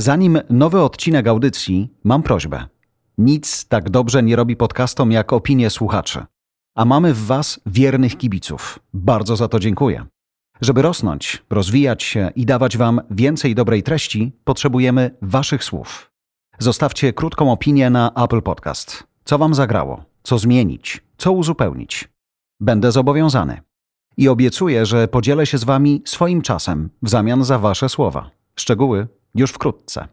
Zanim nowy odcinek audycji, mam prośbę. Nic tak dobrze nie robi podcastom jak opinie słuchaczy. A mamy w Was wiernych kibiców. Bardzo za to dziękuję. Żeby rosnąć, rozwijać się i dawać Wam więcej dobrej treści, potrzebujemy Waszych słów. Zostawcie krótką opinię na Apple Podcast. Co Wam zagrało? Co zmienić? Co uzupełnić? Będę zobowiązany. I obiecuję, że podzielę się z Wami swoim czasem w zamian za Wasze słowa. Szczegóły już wkrótce.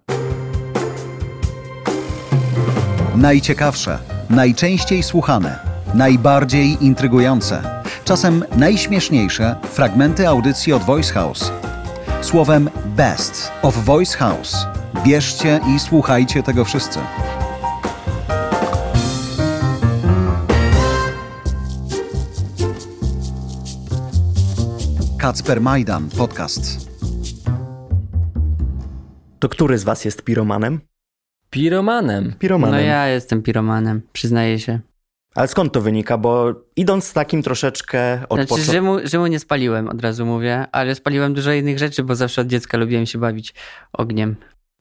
Najciekawsze, najczęściej słuchane, najbardziej intrygujące, czasem najśmieszniejsze fragmenty audycji od Voice House. Słowem Best of Voice House. Bierzcie i słuchajcie tego wszyscy. Kacper Majdan Podcast. To który z was jest piromanem? Piromanem. Piromanem. No ja jestem piromanem, przyznaję się. Ale skąd to wynika? Bo idąc z takim troszeczkę od Znaczy, początku... Rzymu, Rzymu nie spaliłem, od razu mówię, ale spaliłem dużo innych rzeczy, bo zawsze od dziecka lubiłem się bawić ogniem.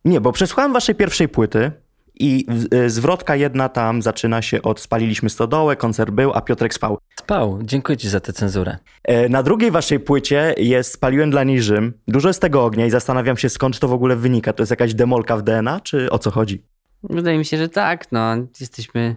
Nie, bo przesłuchałem waszej pierwszej płyty i y, zwrotka jedna tam zaczyna się od spaliliśmy stodołę, koncert był, a Piotrek spał. Spał. Dziękuję ci za tę cenzurę. E, Na drugiej waszej płycie jest Spaliłem dla niej Rzym. Dużo jest tego ognia i zastanawiam się skąd to w ogóle wynika. To jest jakaś demolka w DNA, czy o co chodzi? Wydaje mi się, że tak, no. Jesteśmy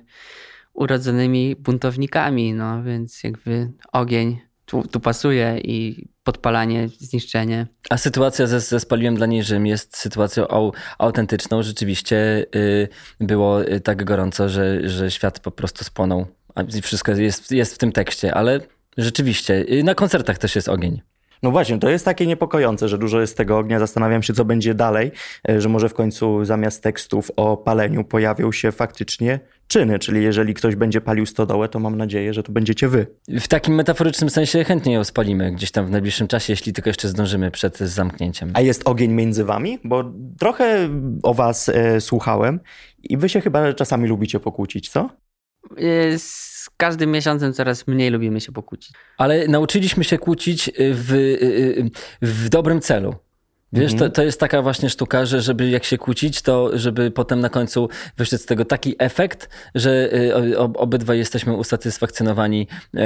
urodzonymi buntownikami, no, więc jakby ogień tu, tu pasuje i podpalanie, zniszczenie. A sytuacja ze, ze Spaliłem dla niej Rzym jest sytuacją au, autentyczną. Rzeczywiście y, było y, tak gorąco, że, że świat po prostu spłonął. A wszystko jest, jest w tym tekście, ale rzeczywiście y, na koncertach też jest ogień. No właśnie, to jest takie niepokojące, że dużo jest tego ognia. Zastanawiam się, co będzie dalej, e, że może w końcu zamiast tekstów o paleniu pojawią się faktycznie czyny, czyli jeżeli ktoś będzie palił stodołę, to mam nadzieję, że to będziecie wy. W takim metaforycznym sensie chętnie ją spalimy gdzieś tam w najbliższym czasie, jeśli tylko jeszcze zdążymy przed zamknięciem. A jest ogień między wami? Bo trochę o was e, słuchałem i wy się chyba czasami lubicie pokłócić, co? Y, Z każdym miesiącem coraz mniej lubimy się pokłócić. Ale nauczyliśmy się kłócić w, y, w dobrym celu. Wiesz, to, to jest taka właśnie sztuka, że żeby jak się kłócić, to żeby potem na końcu wyszedł z tego taki efekt, że y, ob- obydwaj jesteśmy usatysfakcjonowani y,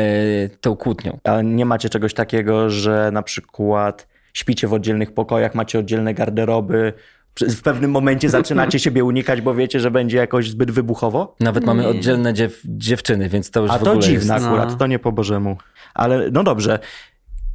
tą kłótnią. A nie macie czegoś takiego, że na przykład śpicie w oddzielnych pokojach, macie oddzielne garderoby, w pewnym momencie zaczynacie siebie unikać, bo wiecie, że będzie jakoś zbyt wybuchowo? Nawet mamy oddzielne dziew, dziewczyny, więc to już A w to ogóle dziwne jest... akurat, No. to nie po Bożemu. Ale no dobrze.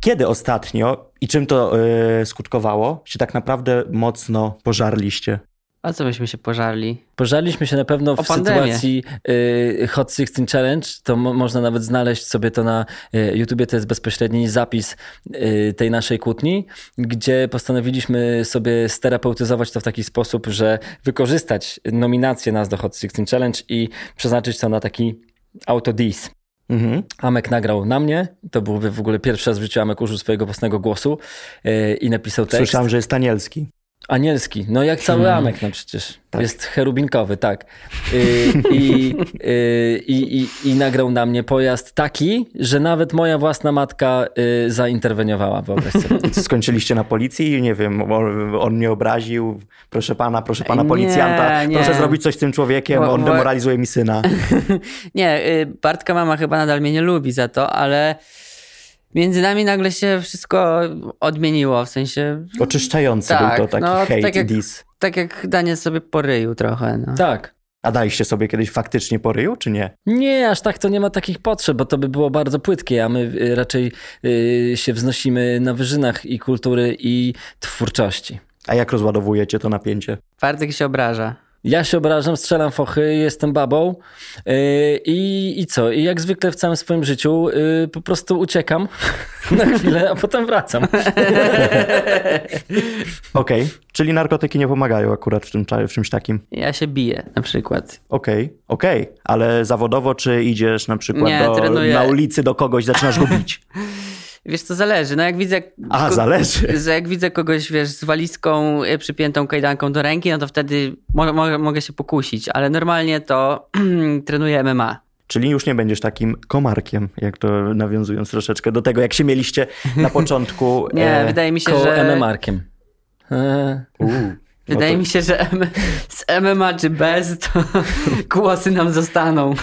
Kiedy ostatnio i czym to y, skutkowało, się tak naprawdę mocno pożarliście? A co byśmy się pożarli? Pożarliśmy się na pewno w sytuacji y, Hot 16 Challenge. To mo- można nawet znaleźć sobie to na y, YouTubie. To jest bezpośredni zapis y, tej naszej kłótni, gdzie postanowiliśmy sobie sterapeutyzować to w taki sposób, że wykorzystać nominację nas do Hot 16 Challenge i przeznaczyć to na taki autodis. Mhm. Amek nagrał na mnie. To byłby w ogóle pierwszy raz w życiu Amek użył swojego własnego głosu y, i napisał tekst. Słyszałem, że jest Anielski. Anielski, no jak cały Amek, no przecież. Tak. Jest cherubinkowy, tak. Y, I, y, i, i, I nagrał na mnie pojazd taki, że nawet moja własna matka y, zainterweniowała, wyobraź sobie. Skończyliście na policji? Nie wiem, on, on mnie obraził. Proszę pana, proszę pana Nie, policjanta, nie. proszę zrobić coś z tym człowiekiem, Bo- on demoralizuje mi syna. Nie, Bartka mama chyba nadal mnie nie lubi za to, ale między nami nagle się wszystko odmieniło, w sensie Oczyszczający Tak, był to taki no, hate tak i jak- dis. tak jak Daniel sobie poryju trochę. No. Tak. A daliście sobie kiedyś faktycznie po ryju, czy nie? Nie, aż tak to nie ma takich potrzeb, bo to by było bardzo płytkie, a my y, raczej y, się wznosimy na wyżynach i kultury, i twórczości. A jak rozładowujecie to napięcie? Bartek się obraża. Ja się obrażam, strzelam fochy, jestem babą yy, i, i co? I jak zwykle w całym swoim życiu yy, po prostu uciekam na chwilę, a potem wracam. Okej, czyli narkotyki nie pomagają akurat w, tym, w czymś takim. Ja się biję na przykład. Okej, okej, ale zawodowo czy idziesz na przykład Nie, do, na ulicy do kogoś, zaczynasz go bić? Wiesz, to zależy. No jak widzę... A, zależy. Że jak widzę kogoś, wiesz, z walizką y, przypiętą kajdanką do ręki, no to wtedy mo mo mogę się pokusić, ale normalnie to trenuję MMA. Czyli już nie będziesz takim komarkiem, jak to nawiązując troszeczkę do tego, jak się mieliście na początku. Nie, e, wydaje mi się, że... MM-arkiem. E, uu, Wydaje to- mi się, że M- z MMA czy bez, to głosy nam zostaną.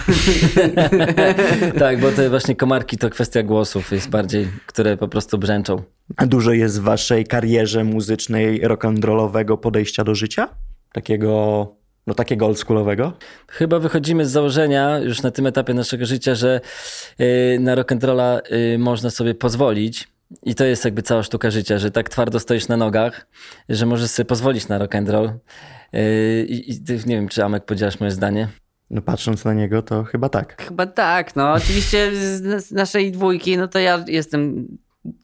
tak, bo te właśnie komarki to kwestia głosów jest bardziej, które po prostu brzęczą. A dużo jest w waszej karierze muzycznej rock'n'rollowego podejścia do życia? Takiego, no takiego oldschoolowego? Chyba wychodzimy z założenia już na tym etapie naszego życia, że y, na rock'n'rolla y, można sobie pozwolić. I to jest jakby cała sztuka życia, że tak twardo stoisz na nogach, że możesz sobie pozwolić na rock'n'roll. Y, I, i ty- nie wiem, czy Amek podzielasz moje zdanie. No patrząc na niego, to chyba tak. Chyba tak, no oczywiście z, naszej dwójki, no to ja jestem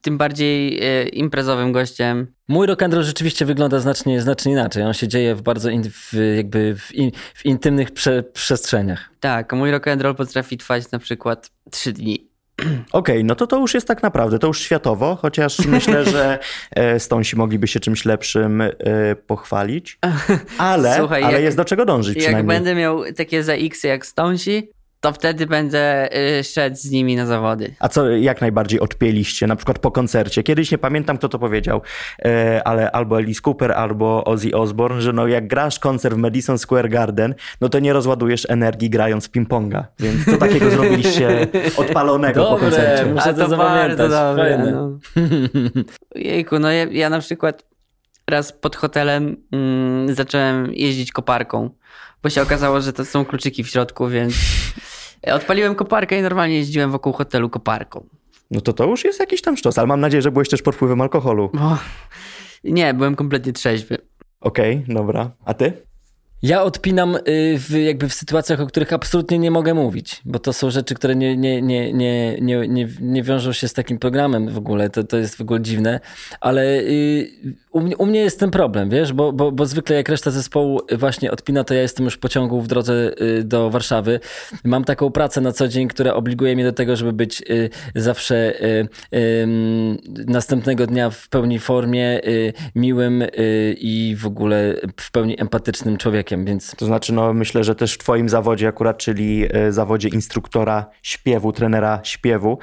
tym bardziej e, imprezowym gościem. Mój rock'n'roll rzeczywiście wygląda znacznie, znacznie inaczej. On się dzieje w bardzo in, w, jakby w, in, w intymnych prze, przestrzeniach. Tak, mój rock and roll potrafi trwać na przykład trzy dni. Okej, no to to już jest tak naprawdę, to już światowo, chociaż myślę, że e, Stonesi mogliby się czymś lepszym e, pochwalić. Ale, Słuchaj, ale jak- jest do czego dążyć Jak będę miał takie za X jak Stonesi, to wtedy będę y, szedł z nimi na zawody. A co jak najbardziej odpięliście, na przykład po koncercie? Kiedyś nie pamiętam, kto to powiedział, e, ale albo Alice Cooper, albo Ozzy Osbourne, że no jak grasz koncert w Madison Square Garden, no to nie rozładujesz energii grając w ping-ponga. Więc co takiego zrobiliście odpalonego po Dobre, koncercie? muszę A to to bardzo zapamiętać. dobre. Fajne. No. Jejku, no ja, ja na przykład raz pod hotelem mm, zacząłem jeździć koparką, bo się okazało, że to są kluczyki w środku, więc odpaliłem koparkę i normalnie jeździłem wokół hotelu koparką. No to to już jest jakiś tam sztos, ale mam nadzieję, że byłeś też pod wpływem alkoholu. Bo... Nie, byłem kompletnie trzeźwy. Okej, dobra. A ty? Ja odpinam y, w, jakby w sytuacjach, o których absolutnie nie mogę mówić, bo to są rzeczy, które nie, nie, nie, nie, nie, nie, nie wiążą się z takim programem w ogóle. To, to jest w ogóle dziwne, ale y, u, mnie, u mnie jest ten problem, wiesz, bo, bo, bo zwykle jak reszta zespołu właśnie odpina, to ja jestem już w pociągu w drodze y, do Warszawy. Mam taką pracę na co dzień, która obliguje mnie do tego, żeby być zawsze następnego dnia w pełni formie, miłym i w ogóle w pełni empatycznym człowiekiem, więc To znaczy, no myślę, że też w twoim zawodzie akurat, czyli e, zawodzie instruktora śpiewu, trenera śpiewu,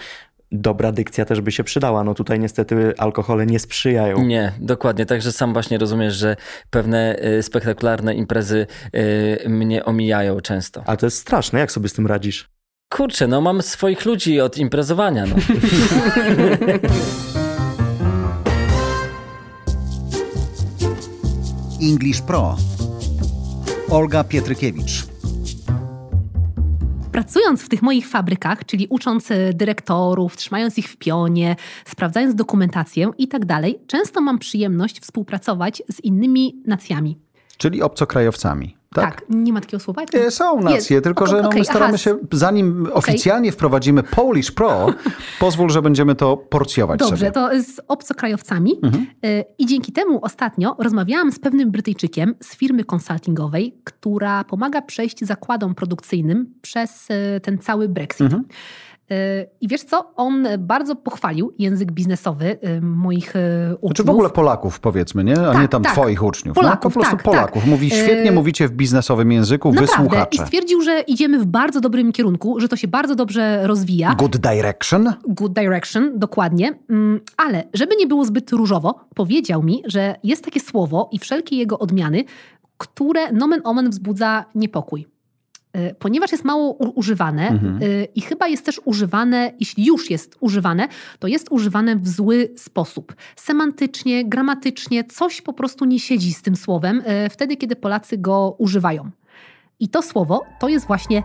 dobra dykcja też by się przydała. No tutaj niestety alkohole nie sprzyjają. Nie, dokładnie. Także sam właśnie rozumiesz, że pewne y, spektakularne imprezy y, mnie omijają często. Ale to jest straszne, jak sobie z tym radzisz? Kurczę, no mam swoich ludzi od imprezowania. No. English Pro. Olga Pietrykiewicz. Pracując w tych moich fabrykach, czyli ucząc e, dyrektorów, trzymając ich w pionie, sprawdzając dokumentację i tak dalej, często mam przyjemność współpracować z innymi nacjami. Czyli obcokrajowcami. Tak? nie ma takiego słowa? Nie, są nacje, Jest. tylko O- że no, okej, my staramy aha. się, zanim oficjalnie wprowadzimy Polish Pro, pozwól, że będziemy to porcjować Dobrze, sobie. to z obcokrajowcami. Mhm. Y, I dzięki temu ostatnio rozmawiałam z pewnym Brytyjczykiem z firmy konsultingowej, która pomaga przejść zakładom produkcyjnym przez y, ten cały Brexit. Mhm. Y, I wiesz co? On bardzo pochwalił język biznesowy y, moich y, uczniów. Znaczy w ogóle Polaków powiedzmy, nie? A Tak, nie tam tak. twoich uczniów. Polaków, no, po prostu tak, Polaków. tak. Mówi, świetnie mówicie w biznesowym języku, wy Naprawdę. I stwierdził, że idziemy w bardzo dobrym kierunku, że to się bardzo dobrze rozwija. Good direction. Good Direction, dokładnie. Mm, Ale żeby nie było zbyt różowo, powiedział mi, że jest takie słowo i wszelkie jego odmiany, które nomen omen wzbudza niepokój. Y, Ponieważ jest mało używane Mhm. y, i chyba jest też używane, jeśli już jest używane, to jest używane w zły sposób. Semantycznie, gramatycznie, coś po prostu nie siedzi z tym słowem y, wtedy, kiedy Polacy go używają. I to słowo to jest właśnie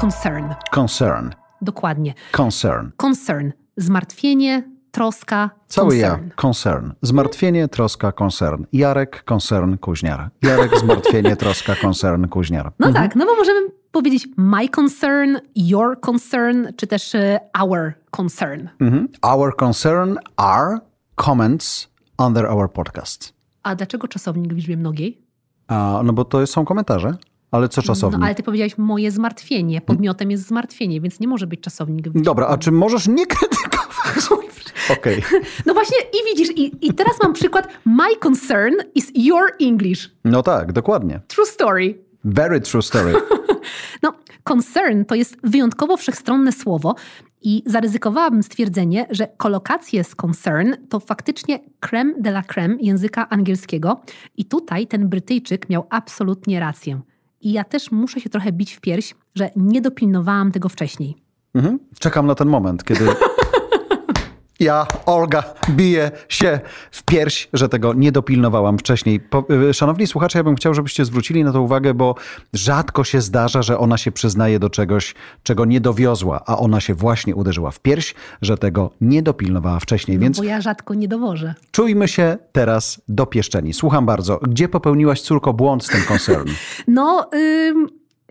concern. Concern. Dokładnie. Concern. Concern. Zmartwienie, troska, Cały ja. concern. Concern. Zmartwienie, troska, concern. Jarek, concern, kuźniar. Jarek, zmartwienie, troska, concern, kuźniar. No tak, no bo możemy powiedzieć my concern, your concern, czy też e, our concern. Mhm. Our concern are comments under our podcast. A dlaczego czasownik w liczbie mnogiej? A, no bo to są komentarze. Ale co czasownik? No ale ty powiedziałeś moje zmartwienie. Podmiotem jest zmartwienie, więc nie może być czasownik. w Dobra, a czy możesz nie krytykować? Okej. No właśnie i widzisz, i, i teraz mam przykład my concern is your English. No tak, dokładnie. True story. Very true story. No, Concern to jest wyjątkowo wszechstronne słowo i zaryzykowałabym stwierdzenie, że kolokacje z concern to faktycznie creme de la creme języka angielskiego i tutaj ten Brytyjczyk miał absolutnie rację. I ja też muszę się trochę bić w pierś, że nie dopilnowałam tego wcześniej. Mhm. Czekam na ten moment, kiedy ja, Olga, biję się w pierś, że tego nie dopilnowałam wcześniej. Po, y, szanowni słuchacze, ja bym chciał, żebyście zwrócili na to uwagę, bo rzadko się zdarza, że ona się przyznaje do czegoś, czego nie dowiozła, a ona się właśnie uderzyła w pierś, że tego nie dopilnowała wcześniej. No Więc bo ja rzadko nie dowożę. czujmy się teraz dopieszczeni. Słucham bardzo. Gdzie popełniłaś, córko, błąd z tym koncern? No, ym,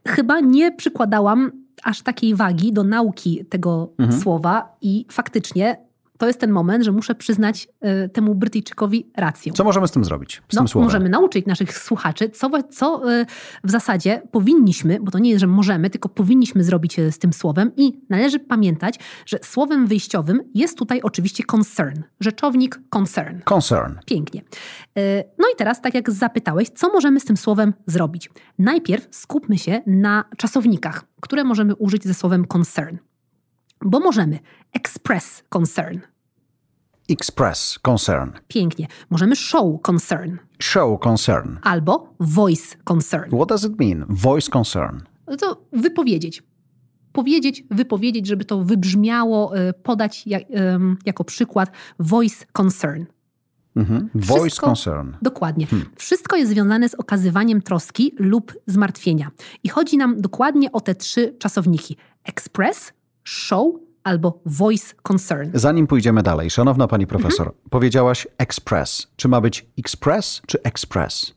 chyba nie przykładałam aż takiej wagi do nauki tego Mhm. słowa i faktycznie to jest ten moment, że muszę przyznać y, temu Brytyjczykowi rację. Co możemy z tym zrobić? Z no, tym słowem? możemy nauczyć naszych słuchaczy, co, co y, w zasadzie powinniśmy, bo to nie jest, że możemy, tylko powinniśmy zrobić y, z tym słowem i należy pamiętać, że słowem wyjściowym jest tutaj oczywiście concern, rzeczownik concern. Concern. Pięknie. Y, No i teraz, tak jak zapytałeś, co możemy z tym słowem zrobić? Najpierw skupmy się na czasownikach, które możemy użyć ze słowem concern. Bo możemy express concern. Express concern. Pięknie. Możemy show concern. Show concern. Albo voice concern. What does it mean? Voice concern. No to wypowiedzieć. Powiedzieć, wypowiedzieć, żeby to wybrzmiało, y, podać jak, jako przykład voice concern. Mhm. Voice Wszystko- concern. Dokładnie. Wszystko jest związane z okazywaniem troski lub zmartwienia. I chodzi nam dokładnie o te trzy czasowniki: express, show albo voice concern. Zanim pójdziemy dalej, szanowna pani Mhm. profesor, powiedziałaś express. Czy ma być express czy express?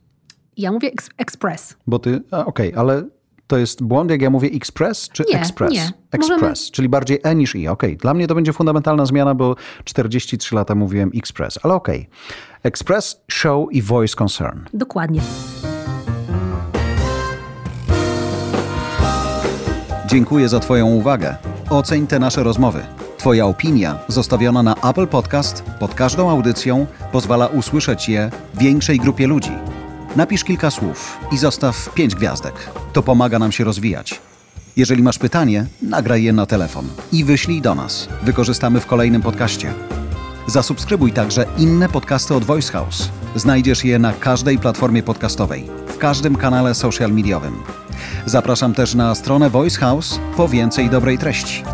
Ja mówię ex- express. Bo ty, okej, ale to jest błąd, jak ja mówię express czy Nie, express? nie. Express, Możemy- czyli bardziej e niż i. Okej, dla mnie to będzie fundamentalna zmiana, bo 43 lata mówiłem express, ale okej. Express, show i voice concern. Dokładnie. Dziękuję za Twoją uwagę. Oceń te nasze rozmowy. Twoja opinia, zostawiona na Apple Podcast, pod każdą audycją, pozwala usłyszeć je większej grupie ludzi. Napisz kilka słów i zostaw pięć gwiazdek. To pomaga nam się rozwijać. Jeżeli masz pytanie, nagraj je na telefon i wyślij do nas. Wykorzystamy w kolejnym podcaście. Zasubskrybuj także inne podcasty od Voice House. Znajdziesz je na każdej platformie podcastowej, w każdym kanale social mediowym. Zapraszam też na stronę Voice House po więcej dobrej treści.